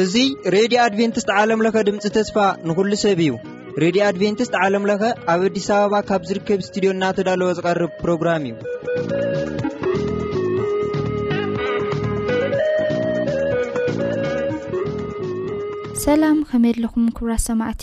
እዙይ ሬድዮ ኣድቨንትስት ዓለምለኸ ድምፂ ተስፋ ንኹሉ ሰብ እዩ ሬድዮ ኣድቨንትስት ዓለምለኸ ኣብ ኣዲስ ኣበባ ካብ ዝርከብ እስትድዮ እናተዳለወ ዝቐርብ ፕሮግራም እዩ ሰላም ከመየለኹም ክብራት ሰማዕቲ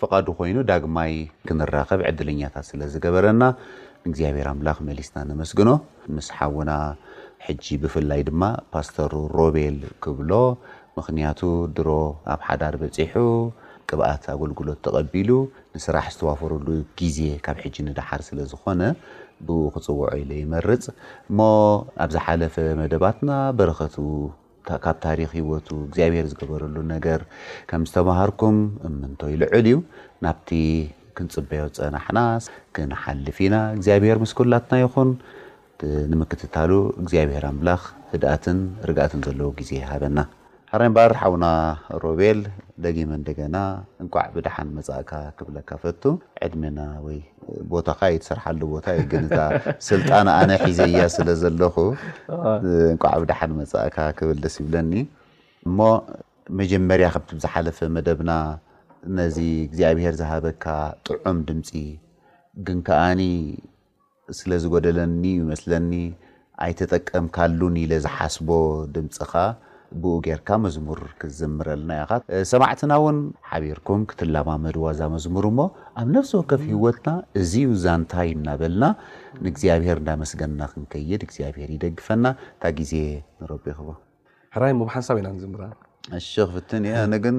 ፍቃዱ ኮይኑ ዳግማይ ክንራከብ ዕድለኛታት ስለ ዝገበረና ንእግዚኣብሔር ኣምላክ መሊስና ነመስግኖ ምስ ሓውና ሕጂ ብፍላይ ድማ ፓስተር ሮቤል ክብሎ ምክንያቱ ድሮ ኣብ ሓዳር በጺሑ ቅብኣት ኣጎልጉሎት ተቀቢሉ ንስራሕ ዝተዋፈረሉ ግዜ ካብ ሕጂ ንደሓር ስለ ዝኮነ ብኡ ክጽውዖ ኢለ ይመርጽ እሞ ኣብ ዝሓለፈ መደባትና በረከቱ ካብ ታሪኽ ህይወቱ እግዚኣብሔር ዝገበረሉ ነገር ከም ዝተማሃርኩም እምንቶይ ልዑል እዩ። ናብቲ ክንጽበዮ ዝጸናሕና ክንሓልፍ ኢና። እግዚኣብሔር ምስ ኩላትና ይኹን። ንምክትታሉ እግዚኣብሔር ኣምላኽ ህድኣትን ርግኣትን ዘለዎ ግዜ ይሃበና። ሕራይ እምበኣር ሓውና ሮቤል ደጊመ እንደገና እንቋዕ ብደሓን መጻእካ ክብለካ እፈቱ። ዕድመና ወይ ቦታኻ እዩ ትሰርሓሉ ቦታ እዩ ግን እታ ስልጣን ኣነ ሒዘያ ስለ ዘለኹ እንቋዕ ብደሓን መጻእካ ክብል ደስ ይብለኒ እሞ መጀመርያ ከምቲ ዝሓለፈ መደብና ነዚ እግዚኣብሄር ዝሃበካ ጥዑም ድምፂ ግን ከዓኒ ስለ ዝጎደለኒ ይመስለኒ ኣይተጠቀምካሉን ኢለ ዝሓስቦ ድምጽኻ ብኡ ጌርካ መዝሙር ክትዝምረልና ኢኻ ሰማዕትና ውን ሓቢርኩም ክትለማመድዋ እዛ መዝሙር እሞ ኣብ ነፍሲ ወከፍ ሂወትና እዚ ዩ ዛንታይ እናበልና ንእግዚኣብሄር እንዳመስገንና ክንከይድ እግዚኣብሄር ይደግፈና እታ ግዜ ንረቢ ክቦ። ሕራይ እሞ ብሓንሳብ ኢና ንዝምራ። እሺ ክፍትን እየ ኣነ ግን።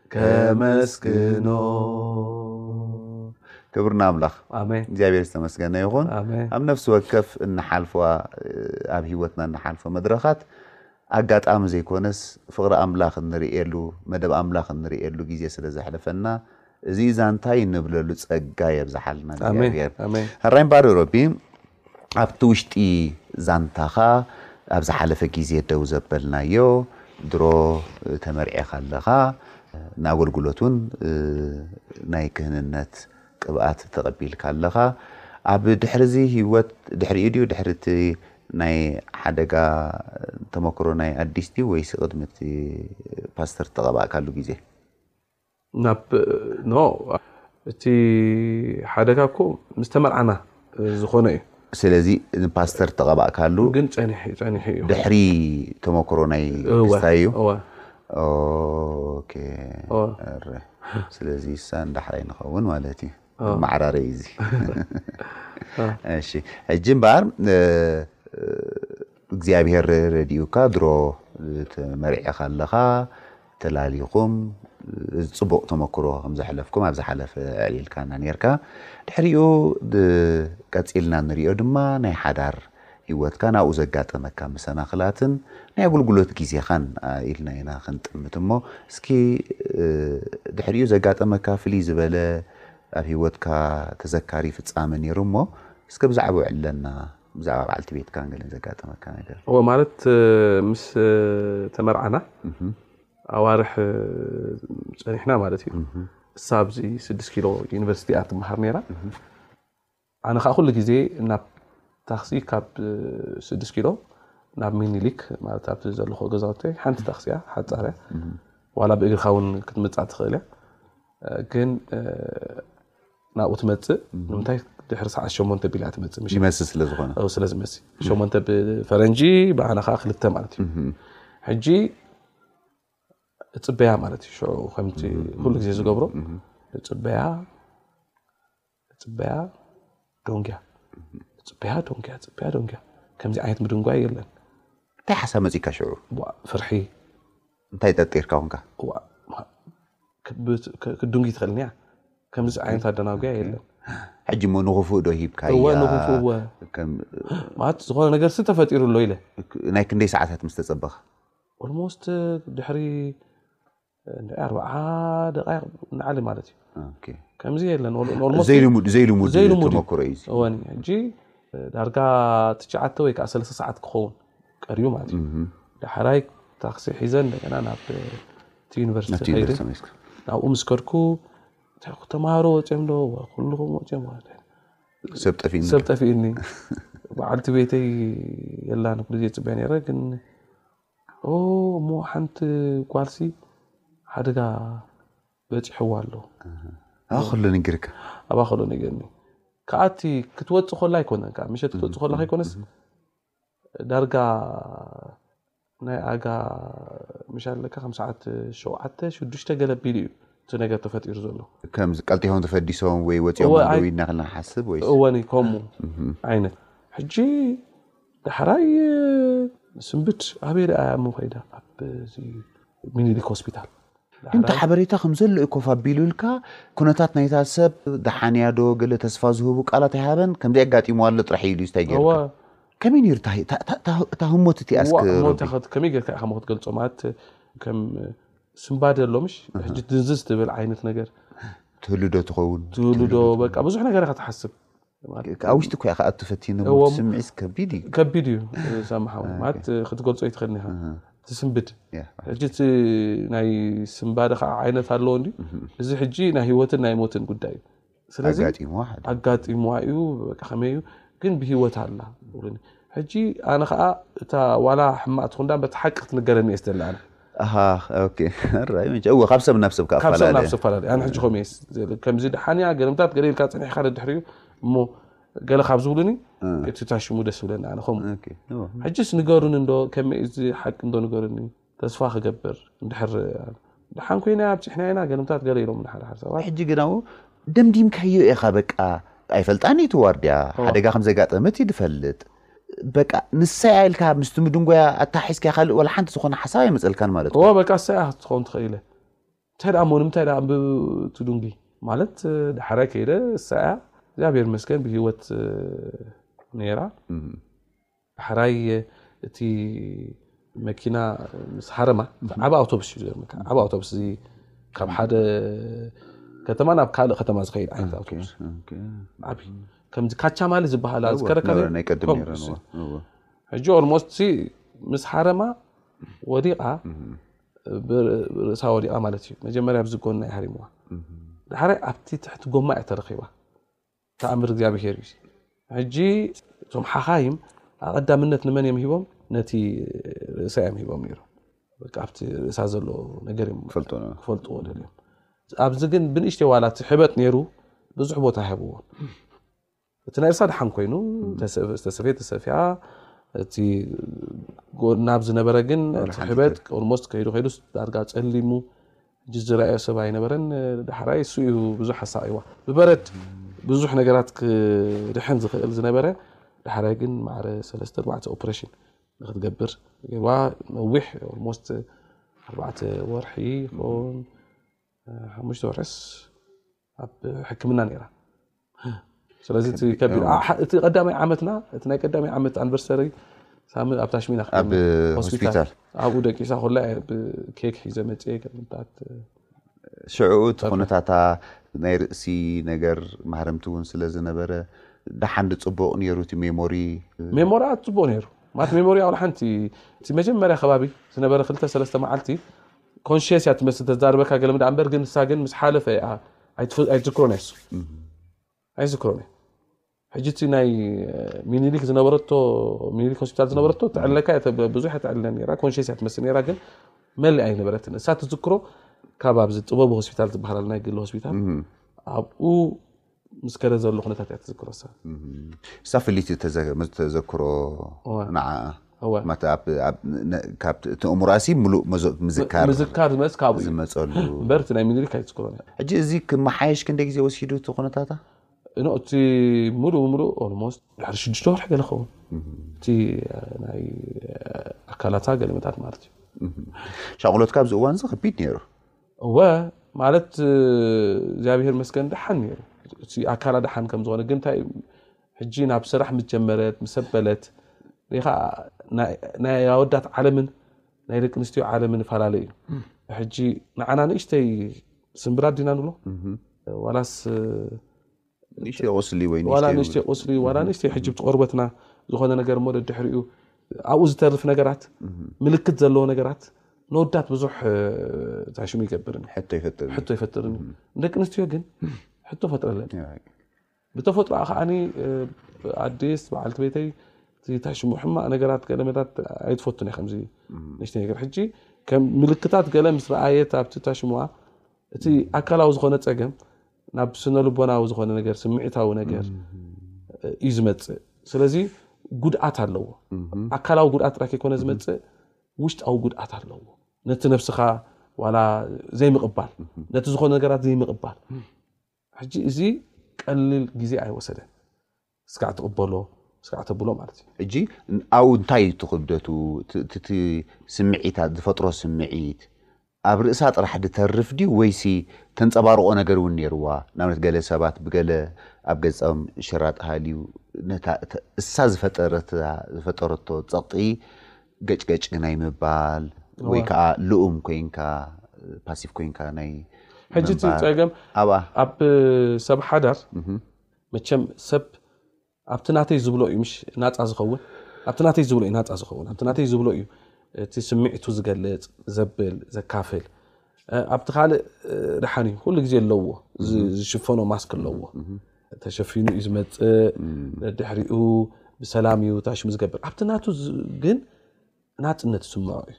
ከመስግኖ ክብር ንኣምላኽ ኣሜን እግዚኣብሔር ዝተመስገነ ይኹን ኣሜን ኣብ ነፍሲ ወከፍ እንሓልፎ ኣብ ሂወትና እንሓልፎ መድረኻት ኣጋጣሚ ዘይኮነስ ፍቕሪ ኣምላኽ እንርእየሉ መደብ ኣምላኽ እንርእየሉ ግዜ ስለ ዘሕለፈና እዚ ዛንታ ይንብለሉ ጸጋ የብዝሓልና ኣሜን እግዚኣብሔር ኣሜን ኣራይም ባዶ ረቢ ኣብቲ ውሽጢ ዛንታኻ ኣብ ዝሓለፈ ግዜ ደው ዘበልናዮ ድሮ ተመርዒኻ ኣለኻ ንኣገልግሎት ውን ናይ ክህንነት ቅብኣት ተቐቢልካ ኣለኻ ኣብ ድሕሪ እዚ ህይወት ድሕሪኡ ድዩ ድሕሪ እቲ ናይ ሓደጋ ተመክሮ ናይ ኣዲስ ድዩ ወይስ ቅድሚ እቲ ፓስተር ተቐባእካሉ ግዜ? ናብ ን እቲ ሓደጋ እኮ ምስ ተመርዓና ዝኾነ እዩ። ስለዚ ንፓስተር ተቐባእካሉ ግን ጸኒሑ ጸኒሑ እዩ። ድሕሪ ተመክሮ ናይ እወ ክስታይ እዩ። እወ ኦኬ እወ እረ ስለዚ እሳ ንዳሕራይ ንኸውን ማለት እዩ እወ ማዕራረይ እዩ እዚ እወ እሺ ሕጂ እምበኣር እ፣ እግዚኣብሄር ረዲኡካ ድሮ ተመርዒኻ ኣለኻ ተላሊኹም ጽቡቕ ተመክሮ ከም ዘሕለፍኩም ኣብ ዝሓለፈ ኣዕሊልካና ኔርካ። ድሕሪኡ ብ ቀጺልና ንሪኦ ድማ ናይ ሓዳር ሂወትካን ኣብኡ ዘጋጠመካ መሰናኽላትን ናይ ኣገልግሎት ግዜኻን ኢልና ኢና ክንጥምት እሞ እስኪ ድሕሪኡ ዘጋጠመካ ፍልይ ዝበለ ኣብ ሂወትካ ተዘካሪ ፍጻመ ኔሩ እሞ እስከ ብዛዕብኡ ዕለና። ብዛዕባ በዓልቲ ቤትካን ገለን ዘጋጠመካ ነገር? እወ ማለት ምስ ተመርዓና ኣዋርሕ ፀኒሕና ማለት እዩ። እሳ ኣብዚ ስድስት ኪሎ ዩኒቨርሲቲ እያ ትመሃር ነይራ። ኣነ ከዓ ኩሉ ግዜ ናብ ታክሲ ካብ ስድስት ኪሎ ናብ ሚኒሊክ ማለት ኣብቲ ዘለኹ ገዛውቲ ሓንቲ ታክሲ እያ ሓፃር እያ። ዋላ ብእግርካ እውን ክትምፃእ ትኽእል እያ ግን ናብኡ ትመፅእ ንምንታይ ድሕሪ ሰዓት ሸሞንተ ቢላ ትመፅእ ምሸት ይመሲ ስለ ዝኾነ እ፣ ስለ ዝመሲ ሸሞንተ ብፈረንጂ ብኣና ከዓ ክልተ ማለት እዩ ሕጂ እፅበያ ማለት እዩ ሽዑ ከምቲ ኩሉ ግዜ ዝገብሮ እፅበያ እፅበያ ዶንግያ እፅበያ ዶንግያ እፅበያ ዶንግያ ከምዚ ዓይነት ምድንጓይ የለን እንታይ ሓሳብ መፂካ ሽዑ ዋ፣ ፍርሒ እንታይ ጠርጢርካ ኮንካ? እዋእ ክትድንጉይ ትኽእል እኒኣ ከምዚ ዓይነት ኣደናጉያ የለን። ሕጂ እሞ ንኽፉእ ዶ ሂብካያ? እወ ንኽፉእ እወ ማለት ዝኾነ ነገር ሲ ተፈጢሩ ኣሎ ኢለ። ናይ ክንደይ ሰዓታት ምስ ተጸበኻ? ኦልሞስት ድሕሪ እንድዒ ኣርብዓ ደቓይቕ ንዓሊ ማለት እዩ። ከምዚ የለን ዘይልሙድ ዘይልሙድ ተመክሮ እዩ። እወኒ ሕጂ ዳርጋ ትሽዓተ ወይ ከዓ ሰለስተ ሰዓት ክኸውን ቀርዩ ማለት እዩ ዳሕራይ ታክሲ ሒዘ እንደገና ናብቲ ዩኒቨርሲቲ ከይደ ናብኡ ምስ ከድኩ ተማሃሮ ወፅኦም ዶ ኩልኹም ወፅኦም ሰብ ጠፊእኒ ሰብ ጠፊእኒ በዓልቲ ቤተይ የላ ንኩሉ ግዜ ፅበያ ነረ ግን እሞ ሓንቲ ጓልሲ ሓደጋ በፂሕዋ ኣሎ ኣባ ከሎ ንግርካ ኣባ ከሎ ንገርኒ ከዓቲ ክትወፅ ኮላ ኣይኮነን ምሸት ክትወፅ ኮላ ከይኮነስ ዳርጋ ናይ ኣጋ ምሻ ኣለካ ከም ሰዓት ሸውዓተ ሽዱሽተ ገለ ኣቢሉ እዩ እቲ ነገር ተፈጢሩ ዘሎ። ከምዚ ቀልጢፎም ተፈዲሶም ወይ ወፂኦም እወ ኣለው ኣይ ኢልና ክንሓስብ ወይስ እወኒ ከምኡ ዓይነት ሕጂ ዳሕራይ ስንብድ ኣበይ ርኣያ እሞ ከይዳ ኣብዚ ሚኒሊክ ሆስፒታል እንተ ሓበሬታ ከም ዘሎ እዩ ኮፍ ኣቢሉልካ ኩነታት ናይታ ሰብ ደሓን እያ ዶ ገለ ተስፋ ዝህቡ ቃላት ኣይሃበን ከምዚ ኣጋጢምዋ ኣሎ ጥራሕ ኢሉ እንታይ ጌርካ እወ ከመይ ነይሩ እታ ሂ- እታ- እታ- እታ- እታ ህሞት እቲኣ እስኪ ዋእ ሞተ ረቢ ከት ከመይ ጌርካ ኢኻ እሞ ክትገልጾ ማለት ከም ስምባደ ኣሎ ምሽ ሕጂ ድንዝዝ ትብል ዓይነት ነገር ትህሉ ዶ ትኸውን ትህሉ ዶ በቃ ብዙሕ ነገር ኢኻ ትሓስብ ማለት ኣብ ውሽጢ እኮ ክኣቱ ፈቲኑ እዎ፣ እቲ ስምዒት ከቢድ እዩ ከቢድ እዩ ሳሚ ሓወይ እ፣ ማለት ኦኬ ክትገልጾ ኣይትኽእልን ኢኻ እህ፣ ትስንብድ ያ ሕጂ እቲ ናይ ስንባደ ከዓ ዓይነት ኣለዎ እንድዩ እዚ ሕጂ ናይ ህይወትን ናይ ሞትን ጉዳይ እዩ ስለዚ ኣጋጢምዋ ሓደ ኣጋጢምዋ እዩ በቃ ከመይ እዩ ግን ብህይወት ኣላ ይብሉኒ ሕጂ ኣነ ከዓ እታ ዋላ ሕማቅ ትኹን ዳኣ በቲ ሓቂ ክትንገረኒ እየ ዝደሊ ኣነ ኣሃ ኦኬ ራይ ምንጭ እወ ካብ ሰብ ናብ ሰብ ካብ ካብ ሰብ ናብ ሰብ ፈላለየ ኣነ ሕጂ ከምኡ እየ ስ- ዘለ- ከምዚ ደሓን እያ ገለምታት ገለ ኢልካ ፀኒሕካ ደድሕሪኡ እሞ ገለ ካብ ዝብሉኒ እቲ ታሽሙ ደስ ብለኒ ኣነ ከምኡ ኦኬ፣ እወ። ሕጅስ ንገሩኒ እንዶ ከመይ እዩ እዚ ሓቂ እንዶ ንገሩኒ ተስፋ ክገብር እንድሕር ደሓን ኮይና ኣብፅሕና ኢና ገለምታት ገለ ኢሎም ሓደ ሓደ ሰባት ሕጂ ግን ኣብኡ ደምዲምካዮ ኢኻ በቃ ኣይፈልጣን እዩ እቲ ዋርድያ ሓደጋ ከም ዘጋጠመት እዩ ድፈልጥ በቃ ንሳይ ኢልካ ምስቲ ምድንጎያ ኣታሒዝካ ካልእ ዋላ ሓንቲ ዝኾነ ሓሳብ ኣይመፀልካን ማለት እዩ በቃ ንሳይ ክትኸውን ትኽእል እየ እንታይ ደኣ እሞ ንምንታይ ደኣ ትድንጉይ ማለት ዳሕራይ ከይደ ንሳይ እያ እግዚኣብሔር ይመስገን ብሂወት ነይራ ዳሕራይ እቲ መኪና ምስ ሃረማ ዓብ ኣውቶቡስ እዩ ዝገርመካ ዓብ ኣውቶቡስ እዚ ካብ ሓደ ከተማ ናብ ካልእ ከተማ ዝኸይድ ዓይነት ኣውቶቡስ ዓብይ ከምዚ ካቻማሊ ዝበሃል ኣዝከረካኒ ናይ ቀደም ከምኡ ነይረን እሱይ። እወ፣ እወ። ሕጂ ኦልሞስት ሲ ምስ ሓረማ ወዲቓ ብ- ርእሳ ወዲቓ ማለት እዩ መጀመርያ ኣብዚ ጎና እዩ ሃሪምዋ ድሓራይ ኣብቲ ትሕቲ ጎማ እያ ተረኺባ ተኣምር እግዚኣብሄር እዩ ሕጂ እቶም ሓኻይም ኣቐዳምነት ንመን እዮም ሂቦም ነቲ ርእሳ እዮም ሂቦም ነይሮም በቃ ኣብቲ ርእሳ ዘሎ ነገር እዮም ክፈልጥዎ ነ- ክፈልጥዎ ደልዮም ኣብዚ ግን ብንእሽተይ ዋላ እቲ ሕበጥ ነይሩ ብዙሕ ቦታ ይሃብዎን እቲ ናይ ርእሳ ድሓን ኮይኑ ተሰፍ- ዝተሰፍየ ተሰፍያ እቲ ጎናብ ዝነበረ ግን እቲ ሓንቲ ሕበጥ ኦልሞስት ከይዱ ከይዱ ዳርጋ ጸሊሙ እጅ ዝረኣዮ ሰብ ኣይነበረን ዳሕራይ እሱ እዩ ብዙሕ ኣሳቂዋ ብበረድ ብዙሕ ነገራት ክድሕን ዝኽእል ዝነበረ ዳሕራይ ግን ማዕረ ሰለስተ ኣርባዕተ ኦፕሬሽን ንክትገብር ገይርዋ ነዊሕ ኦልሞስት ኣርባዕተ ወርሒ ይኸውን ሓሙሽተ ወርሕስ ኣብ ሕክምና ነይራ ስለዚ እቲ ከቢድ እቲ ቀዳማይ ዓመትና እቲ ናይ ቀዳማይ ዓመት ኣንቨርሰሪ ሳሚ ኣብ ታሽሚና ሆስፒታል ኣብኡ ደቂሳ ኮላ ኬክ ሒዘ መፅኤ ከምታት ሽዕኡ እቲ ኩነታታ ናይ ርእሲ ነገር ማህረምቲ ውን ስለ ዝነበረ ደሓን ዶ ጽቡቕ ኔሩ እቲ ሜሞሪ? ሜሞራ ጽቡቕ ኔሩ ማለት ሜሞሪኣ ዋላ ሓንቲ እቲ መጀመርያ ከባቢ ዝነበረ ክልተ ሰለስተ መዓልቲ ኮንሽየስ እያ ትመስል ተዛርበካ ገለ ምድኣ እምበር ግን ንሳ ግን ምስ ሓለፈ እያ ኣይትዝክሮን እያ እሱ ኣይዝክሮን ሕጂ እቲ ናይ ሚኒሊክ ዝነበረቶ ሚኒሊክ ሆስፒታል ዝነበረቶ ትዕለካ ብዙሕ ትዕለ ነራ ኮንሽስ እያ ትመስል ነራ ግን መሊእ ኣይነበረትን እሳ ትዝክሮ ካብ ኣብዚ ጥበቡ ሆስፒታል ዝበሃል ናይ ግሊ ሆስፒታል ኣብኡ ምስ ከደ ዘሎ ኩነታት እያ ትዝክሮ እሳ እሳ ፍልይቲ ተዘክሮ ንዓ እወ ማት ኣብ- ኣብ- ነ- ካብቲ እቲ እምሮኣሲ ምሉእ መዞ- ም- ምዝካር ምዝካር ዝመጽ ካብኡ እዩ ዝመፀሉ እምበር እቲ ናይ ሚኒሊክ ኣይትዝክሮን እያ ሕጂ እዚ ክመሓየሽ ክንደይ ግዜ ወሲዱ እቲ ኩነታታ እኖ እቲ ሙሉእ ብሙሉእ ኦልሞስት ድሕሪ ሽዱሽተ ወርሒ ገለ ኸውን እቲ ናይ ኣካላታ ገለመታት ማለት እዩ ሻቕሎትካ ኣብዚ እዋን እዚ ከቢድ ነይሩ እወ ማለት እግዚኣብሄር መስገን ደሓን ነይሩ እቲ ኣካላ ደሓን ከም ዝኾነ ግን እንታይ እዩ ሕጂ ናብ ስራሕ ምስ ጀመረት ምስ ኣበለት ሪኢኻ ናይ ኣወዳት ዓለምን ናይ ደቂ ኣንስትዮ ዓለምን ይፈላለ እዩ ሕጂ ንዓና ንእሽተይ ስምብራት ዲና ንብሎ ዋላስ ንእሽተይ ቁስሊ ወይ ዋላ ንእሽተይ ቁስሊ ዋላ ንእሽተይ ሕጅብቲ ቆርበትና ዝኾነ ነገር እሞ ደድሕሪኡ ኣብኡ ዝተርፍ ነገራት ምልክት ዘለዎ ነገራት ንወዳት ብዙሕ እንታይ ሽሙ ይገብርን ሕቶ ይፈጥርን ሕቶ ይፈጥርን እዩ ንደቂ ኣንስትዮ ግን ሕቶ ፈጥረለን ብተፈጥሮኣ ከኣ ኣዴስ በዓልቲ ቤተይ እንታይ ሽሙ ሕማቅ ነገራት ገለ መታት ኣይትፈቱን እያ ከምዚ ንእሽተይ ነገር ሕጂ ከም ምልክታት ገለ ምስ ረኣየት ኣብቲ እንታይ ሽሙዋ እቲ ኣካላዊ ዝኾነ ጸገም ናብ ስነ ልቦናዊ ዝኾነ ነገር ስምዒታዊ ነገር እዩ ዝመጽእ ስለዚ ጉድኣት ኣለዎ ኣካላዊ ጉድኣት ጥራይ ከይኮነ ዝመጽእ ውሽጣዊ ጉድኣት ኣለዎ ነቲ ነብስኻ ዋላ ዘይምቕባል ነቲ ዝኾነ ነገራት ዘይምቕባል ሕጂ እዚ ቀሊል ግዜ ኣይወሰደን ስጋዕ ትቕበሎ ስጋዕ ተብሎ ማለት እዩ። ሕጂ ኣብኡ እንታይ እዩ እቲ ክብደቱ እቲ ስምዒታት ዝፈጥሮ ስምዒት ኣብ ርእሳ ጥራሕ ድተርፍ ድዩ ወይሲ ተንጸባርቖ ነገር እውን ነይርዋ ንኣብነት ገለ ሰባት ብገለ ኣብ ገጾም ሽራጥ ሃልዩ ነታ እሳ ዝፈጠረቶ ጸቕጢ ገጭገጭ ናይ ምባል ወይ ከዓ ልኡም ኮይንካ ፓሲቭ ኮይንካ ናይ ሕጂ እቲ ፀገም ኣብ ሰብ ሓዳር መቸም ሰብ ኣብቲ ናተይ ዝብሎ እዩ ምሽ ናፃ ዝኸውን ኣብቲ ናተይ ዝብሎ እዩ ናፃ ዝኸውን ኣብቲ ናተይ ዝብሎ እዩ እቲ ስምዒቱ ዝገልፅ ዘብል ዘካፍል ኣብቲ ካልእ ደሓን እዩ ኩሉ ግዜ ኣለዎ ዝሽፈኖ ማስክ ኣለዎ ተሸፊኑ እዩ ዝመፅእ ድሕሪኡ ብሰላም እዩ ታሽሙ ዝገብር ኣብቲ ናቱ ግን ናፅነት ዝስምዖ እዩ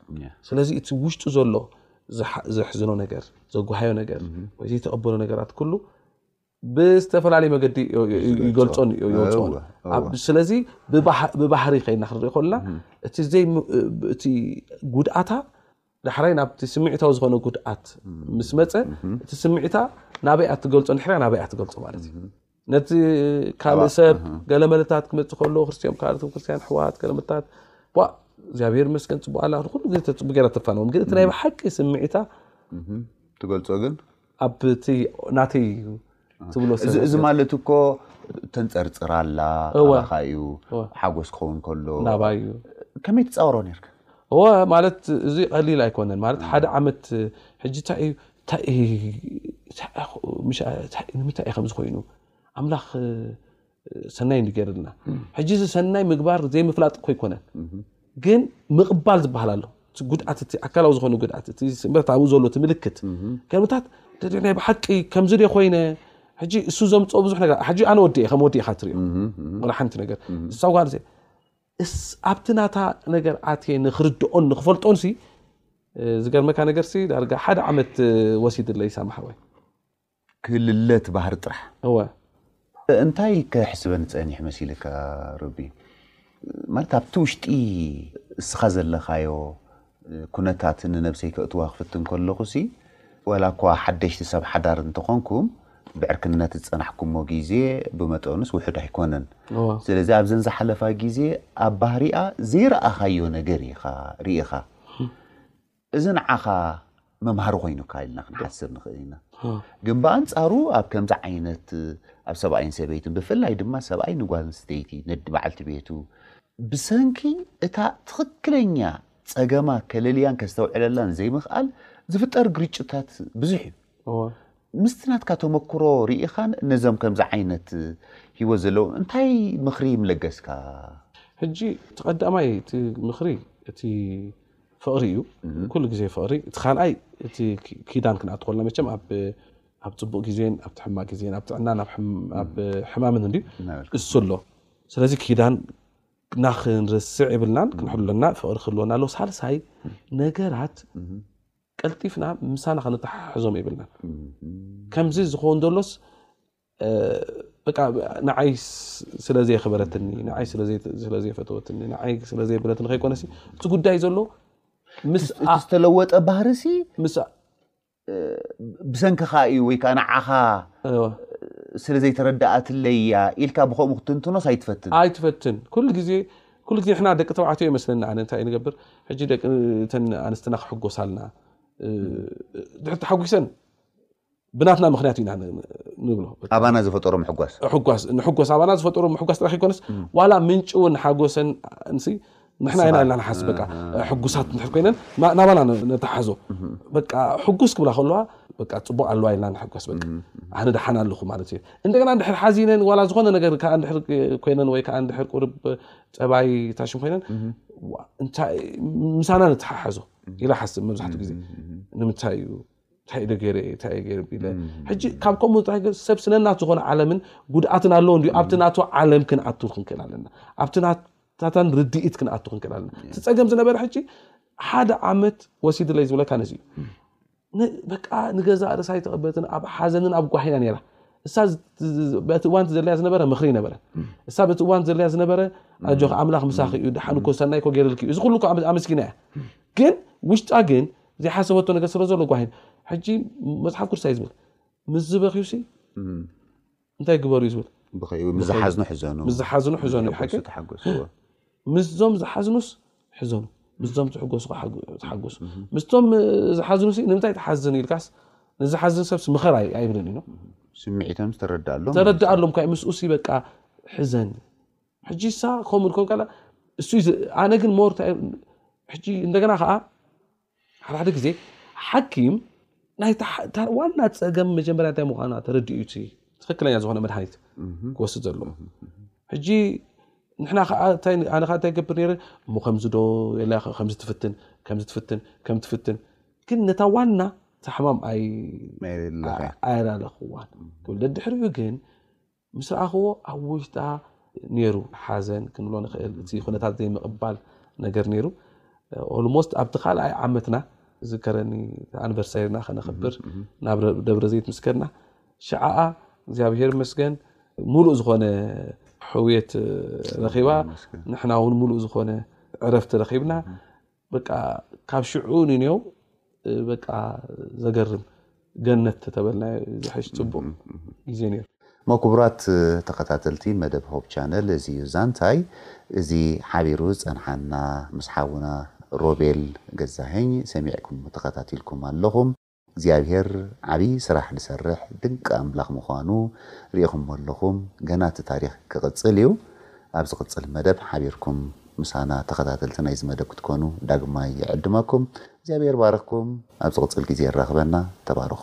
ስለዚ እቲ ውሽጡ ዘሎ ዘሕዝኖ ነገር ዘጓሃዮ ነገር ወይ ዘይተቐበሎ ነገራት ኩሉ ብዝተፈላለዩ መገዲ ይገልፆን ይወፅኦን ስለዚ ብባህሪ ከይና ክንሪኦ ከለና እቲ ጉድኣታ ዳሕራይ ናብቲ ስምዒታዊ ዝኾነ ጉድኣት ምስ መፀ እቲ ስምዒታ ናበይ እያ ትገልፆ ንድሕሪያ ናበይ እያ ትገልፆ ማለት እዩ ነቲ ካልእ ሰብ ገለመለታት ክመፅእ ከሎ ክርስትኦም ካልኦት ክርስትያን ሕወሃት ገለመለታት እግዚኣብሔር መስገን ፅቡቅ ኣላ ንኩሉ ግዜ ተፅቡ ገይራ ተፋነዎም ግን እቲ ናይ ብሓቂ ስምዒታ ትገልፆ ግን ኣብቲ ናተይ ትብሎ ሰብ እዚ ማለት እኮ ተንፀርፅር ኣላ ኣባኻ እዩ ሓጎስ ክኸውን ከሎ ናባይ እዩ ከመይ ትፃወሮ ነርካ እወ ማለት እዚ ቀሊል ኣይኮነን ማለት ሓደ ዓመት ሕጂ እንታይ እዩ ንምንታይ እዩ ከምዚ ኮይኑ ኣምላኽ ሰናይ እንዲ ገይርልና ሕጂ እዚ ሰናይ ምግባር ዘይምፍላጥ እኮ ኣይኮነን ግን ምቕባል ዝበሃል ኣሎ ጉድኣት እቲ ኣካላዊ ዝኾኑ ጉድኣት እቲ ስበት ኣብኡ ዘሎ እቲ ምልክት ከምታት ናይ ብሓቂ ከምዚ ደ ኮይነ ሕጂ እሱ ዘምፅኦ ብዙሕ ነገር ሕጂ ኣነ ወዲ እየ ከም ወዲ ኢኻ ትሪኦ ወላ ሓንቲ ነገር ዝሳጓር ዘ ኣብቲ ናታ ነገር ኣትየ ንክርድኦን ንክፈልጦን ሲ ዝገርመካ ነገር ሲ ዳርጋ ሓደ ዓመት ወሲድለይ ሳማሓዋይ ክልለ እቲ ባህሪ ጥራሕ። እወ። እንታይ ከሕስበኒ ጸኒሑ መሲልካ ሮቢ? ማለት ኣብቲ ውሽጢ እስኻ ዘለኻዮ ኩነታት ንነብሰይ ከእትዋ ክፍትን ከለኹሲ ዋላኳ ሓደሽቲ ሰብ ሓዳር እንተኾንኩም ብዕርክነት ዝጸናሕኩሞ ግዜ ብመጠኑስ ውሑድ ኣይኮነን። ስለዚ ኣብዘን ዝሓለፋ ግዜ ኣብ ባህሪኣ ዘይረኣኻዮ ነገር ኢኻ ርኢኻ። እዚ ንዓኻ መምሃሪ ኮይኑካ ኢልና ክንሓስብ ንኽእል ኢና። ግን ብኣንጻሩ ኣብ ከምዚ ዓይነት ኣብ ሰብኣይን ሰበይትን ብፍላይ ድማ ሰብኣይ ንጓል ኣንስተይቲ ነዲ በዓልቲ ቤቱ ብሰንኪ እታ ትኽክለኛ ጸገማ ከለልያን ከስተውዕለላን ዘይምኽኣል ዝፍጠር ግርጭታት ብዙሕ እዩ። ምስቲ ናትካ ተመክሮ ርኢኻን ነዞም ከምዚ ዓይነት ህይወት ዘለዎም እንታይ ምኽሪ ምለገስካ? ሕጂ እቲ ቀዳማይ እቲ ምኽሪ እቲ ፍቕሪ እዩ ኩሉ ግዜ ፍቕሪ እቲ ካልኣይ እቲ ኪዳን ክንኣቱ ከለና መቸም ኣብ ፅቡቅ ግዜን ኣብ ትሕማ ግዜን ኣብ ጥዕናን ኣብ ሕማምን እንዲ እሱ ኣሎ ስለዚ ኪዳን ና ክንርስዕ ይብልናን ክንሕሉና ፍቕሪ ክህልወና ኣለዎ ሳልሳይ ነገራት ቀልጢፍና ምሳና ከነተሓሕዞም ይብልናን ከምዚ ዝኸውን ዘሎስ በቃ ንዓይ ስለ ዘየኽበረትኒ ንዓይ ስለ ዘይፈተወትኒ ንዓይ ስለ ዘይብለትኒ ከይኮነሲ እቲ ጉዳይ ዘሎ ምስኣ ዝተለወጠ ባህርሲ ምስኣ ብሰንክኻ እዩ ወይ ከዓ ንዓኻ እወ፣ ስለ ዘይተረድኣትለይ እያ ኢልካ ብከምኡ ክትንትኖስ ኣይትፈትን ኣይትፈትን ኩሉ ግዜ ኩሉ ግዜ ንሕና ደቂ ተባዕትዮ ይመስለኒ ኣነ እንታይ ንገብር ሕጂ ደቂ እተን ኣንስትና ክሕጎሳልና እ፣ ድሕር ተሓጒሰን ብናትና ምክንያት ኢና ንብሎ ኣባና ዝፈጠሮ ምሕጓስ ሕጓስ ንሕጎስ ኣባና ዝፈጠሮ ምሕጓስ ጥራሕ ይኮነስ ዋላ ምንጭ እውን ሓጎሰን ንሲ ንሕና ኢና ኢልና ንሓስብ በቃ ሕጉሳት ንድሕር ኮይነን ና- ናባና ነ- ነተሓዞ በቃ ሕጉስ ክብላ ከለዋ በቃ ፅቡቅ ኣለዋ ኢልና ንሕጎስ በቃ ኣነ ደሓን ኣለኹ ማለት እዩ እንደገና እንድሕር ሓዚነን ዋላ ዝኾነ ነገር ከዓ እንድሕር ኮይነን ወይ ከዓ እንድሕር ቁርብ ፀባይ ታሽም ኮይነን ዋ፣ እንታይ ምሳና ንተሓሓዞ ኢላ ሓስብ መብዛሕትኡ ግዜ ንምንታይ እዩ እንታይ ዶ ገይረ እየ እንታይ እየ ገይረ ቢለ ሕጂ ካብ ከምኡ እንታይ ገ- ሰብ ስነናት ዝኾነ ዓለምን ጉድኣትን ኣለዎ እንዲዩ ኣብቲ ናቱ ዓለም ክንኣቱ ክንክእል ኣለና ኣብቲ ናታታን ርድኢት ክንኣቱ ክንክእል ኣለና እቲ ፀገም ዝነበረ ሕጂ ሓደ ዓመት ወሲድለይ ዝብለካ ነዚ እዩ ን- በቃ ንገዛ ርእሳ ይተቐበትን ኣብ ሓዘንን ኣብ ጓሂ እያ ነይራ እሳ ዝ- ዝ- በቲ እዋን ዘድልያ ዝነበረ ምኽሪ ነበረ እሳ በቲ እዋን ዘድልያ ዝነበረ ኣጆኻ ኣምላኽ ምሳኺ እዩ ድሓን እኮ ሰናይ እኮ ገይርልኪ እዩ እዚ ኩሉ እኮ ኣመ- ኣመስጊና እያ ግን ውሽጣ ግን ዘይሓሰበቶ ነገር ስለ ዘሎ ጓሂ ሕጂ መጽሓፍ ቅዱስ እንታይ ዝብል ምስ ዝበኽዩሲ እንታይ ግበሩ እዩ ዝብል ብዝሓዝኑ ሕዘኑ ብዝሓዝኑ ሕዘኑ ሓቂ ምስዞም ዝሓዝኑስ ሕዘኑ ምስዞም ዝሕጎሱ ተሓጎሱ ምስቶም ዝሓዝኑሲ ንምንታይ ትሓዝን ኢልካስ ንዝሓዝን ሰብስ ምኸር ኣይብልን እዩ ስምዒቶም ዝተረዳኣሎም ተረዳኣሎም ካ ምስኡሲ በቃ ሕዘን ሕጂ እሳ ከምኡ ድኮን ከላ እሱ ኣነ ግን ሞር ሕጂ እንደገና ከዓ ሓደ ሓደ ግዜ ሓኪም ዋና ፀገም መጀመርያ እንታይ ምኳና ተረዲኡ እቲ ትክክለኛ ዝኮነ መድሃኒት ክወስድ ዘሎ ሕጂ ንሕና ከዓ ኣነ ከዓ እንታይ ገብር ነይረ እሞ ከምዚ ዶ የላ ከምዚ ትፍትን ከምዚ ትፍትን ከም ትፍትን ግን ነታ ዋና ታሕማም ኣይራለክዋን ክብል ደድሕሪኡ ግን ምስ ረኣኽዎ ኣብ ውሽጣ ኔሩ ሓዘን ክንብሎ ንኽእል እቲ ኩነታት ዘይምቕባል ነገር ኔሩ ኦልሞስት ኣብቲ ካልኣይ ዓመትና ዝከረኒ ኣንቨርሳይርና ከነኽብር ናብ ደብረ ዘይት ምስ ከድና ሽዓኣ እግዚኣብሄር መስገን ሙሉእ ዝኾነ ሕውየት ረኺባ ንሕና እውን ሙሉእ ዝኾነ ዕረፍቲ ረኺብና በቃ ካብ ሽዑ ንኔው በቃ ዘገርም ገነት ተተበልናዮ ዝሐሽ ጽቡቅ ግዜ ነይሩ። እሞ ክቡራት ተኸታተልቲ መደብ ሆፕ ቻነል እዚ እዩ ዛንታይ እዚ ሓቢሩ ዝጸንሓና ምስ ሓውና ሮቤል ገዛሀኝ ሰሚዕኩም ተኸታቲልኩም ኣለኹም። እግዚኣብሔር ዓብዪ ስራሕ ድሰርሕ ድንቂ ኣምላኽ ምዃኑ ርኢኹሞ ኣለኹም ገና እቲ ታሪኽ ክቕጽል እዩ ኣብ ዝቕጽል መደብ ሓቢርኩም ምሳና ተኸታተልቲ ናይዚ መደብ ክትኮኑ ዳግማይ ይዕድመኩም እግዚኣብሔር ይባርኽኩም ኣብ ዝቕጽል ግዜ የራኽበና ተባረኹ